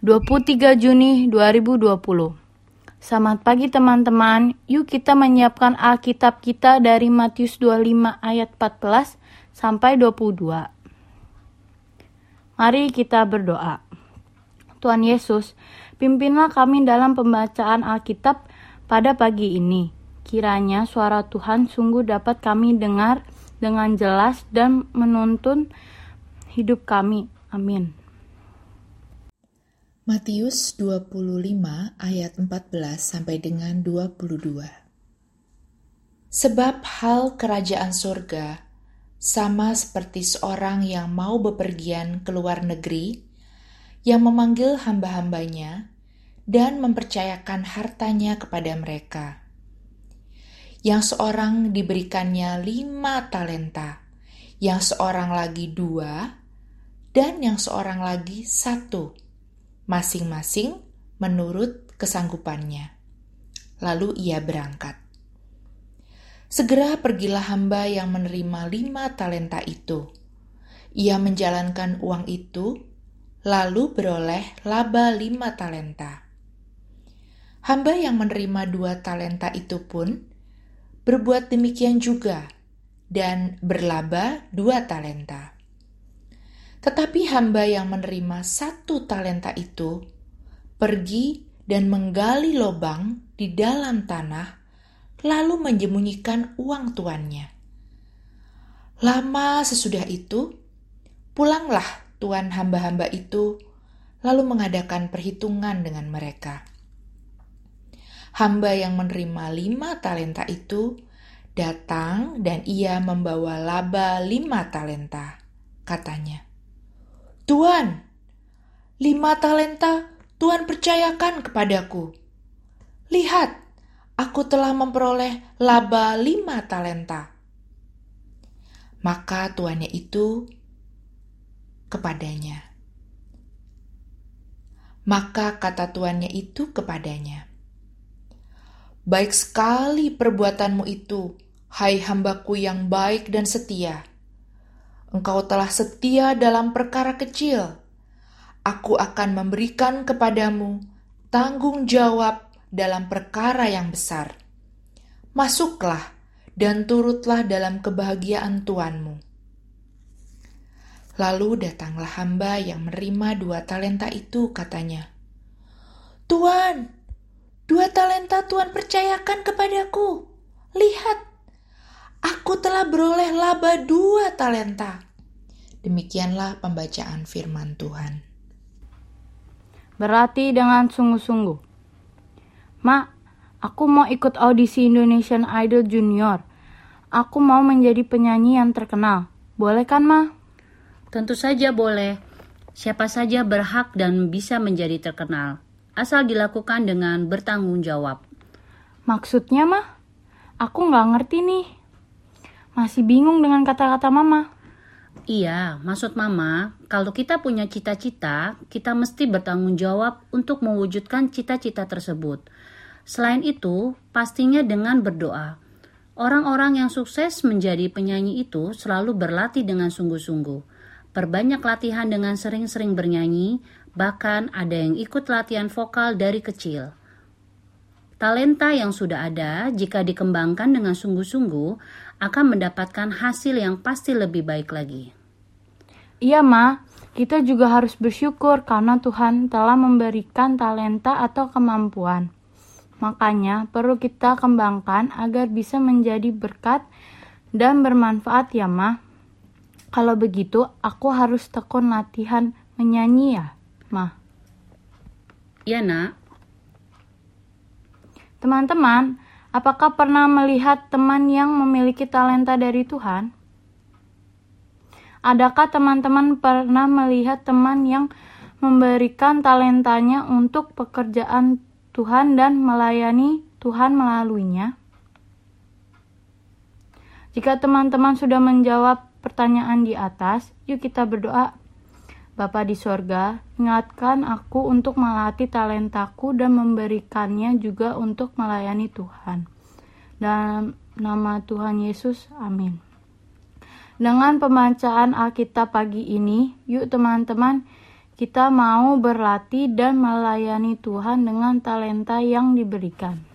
23 Juni 2020. Selamat pagi teman-teman. Yuk kita menyiapkan Alkitab kita dari Matius 25 ayat 14 sampai 22. Mari kita berdoa. Tuhan Yesus, pimpinlah kami dalam pembacaan Alkitab pada pagi ini. Kiranya suara Tuhan sungguh dapat kami dengar dengan jelas dan menuntun hidup kami. Amin. Matius 25 ayat 14 sampai dengan 22. Sebab hal kerajaan surga sama seperti seorang yang mau bepergian ke luar negeri yang memanggil hamba-hambanya dan mempercayakan hartanya kepada mereka. Yang seorang diberikannya lima talenta, yang seorang lagi dua, dan yang seorang lagi satu masing-masing menurut kesanggupannya. Lalu ia berangkat. Segera pergilah hamba yang menerima lima talenta itu. Ia menjalankan uang itu, lalu beroleh laba lima talenta. Hamba yang menerima dua talenta itu pun berbuat demikian juga dan berlaba dua talenta. Tetapi hamba yang menerima satu talenta itu pergi dan menggali lubang di dalam tanah, lalu menyembunyikan uang tuannya. Lama sesudah itu, pulanglah tuan hamba-hamba itu, lalu mengadakan perhitungan dengan mereka. Hamba yang menerima lima talenta itu datang dan ia membawa laba lima talenta, katanya. Tuan, lima talenta Tuhan percayakan kepadaku. Lihat, aku telah memperoleh laba lima talenta. Maka tuannya itu kepadanya. Maka kata tuannya itu kepadanya, Baik sekali perbuatanmu itu, hai hambaku yang baik dan setia. Engkau telah setia dalam perkara kecil. Aku akan memberikan kepadamu tanggung jawab dalam perkara yang besar. Masuklah dan turutlah dalam kebahagiaan Tuanmu. Lalu datanglah hamba yang menerima dua talenta itu, katanya. Tuan, dua talenta Tuhan percayakan kepadaku. Lihat, Aku telah beroleh laba dua talenta. Demikianlah pembacaan firman Tuhan. Berarti dengan sungguh-sungguh. Mak, aku mau ikut audisi Indonesian Idol Junior. Aku mau menjadi penyanyi yang terkenal. Boleh kan, Ma? Tentu saja boleh. Siapa saja berhak dan bisa menjadi terkenal, asal dilakukan dengan bertanggung jawab. Maksudnya, mah? Aku nggak ngerti nih. Masih bingung dengan kata-kata mama. Iya, maksud mama, kalau kita punya cita-cita, kita mesti bertanggung jawab untuk mewujudkan cita-cita tersebut. Selain itu, pastinya dengan berdoa. Orang-orang yang sukses menjadi penyanyi itu selalu berlatih dengan sungguh-sungguh. Perbanyak latihan dengan sering-sering bernyanyi, bahkan ada yang ikut latihan vokal dari kecil. Talenta yang sudah ada, jika dikembangkan dengan sungguh-sungguh, akan mendapatkan hasil yang pasti lebih baik lagi. Iya, Ma. Kita juga harus bersyukur karena Tuhan telah memberikan talenta atau kemampuan. Makanya perlu kita kembangkan agar bisa menjadi berkat dan bermanfaat ya, Ma. Kalau begitu, aku harus tekun latihan menyanyi ya, Ma. Iya, Nak. Teman-teman, apakah pernah melihat teman yang memiliki talenta dari Tuhan? Adakah teman-teman pernah melihat teman yang memberikan talentanya untuk pekerjaan Tuhan dan melayani Tuhan melaluinya? Jika teman-teman sudah menjawab pertanyaan di atas, yuk kita berdoa Bapa di sorga, ingatkan aku untuk melatih talentaku dan memberikannya juga untuk melayani Tuhan. Dalam nama Tuhan Yesus, amin. Dengan pembacaan Alkitab pagi ini, yuk teman-teman, kita mau berlatih dan melayani Tuhan dengan talenta yang diberikan.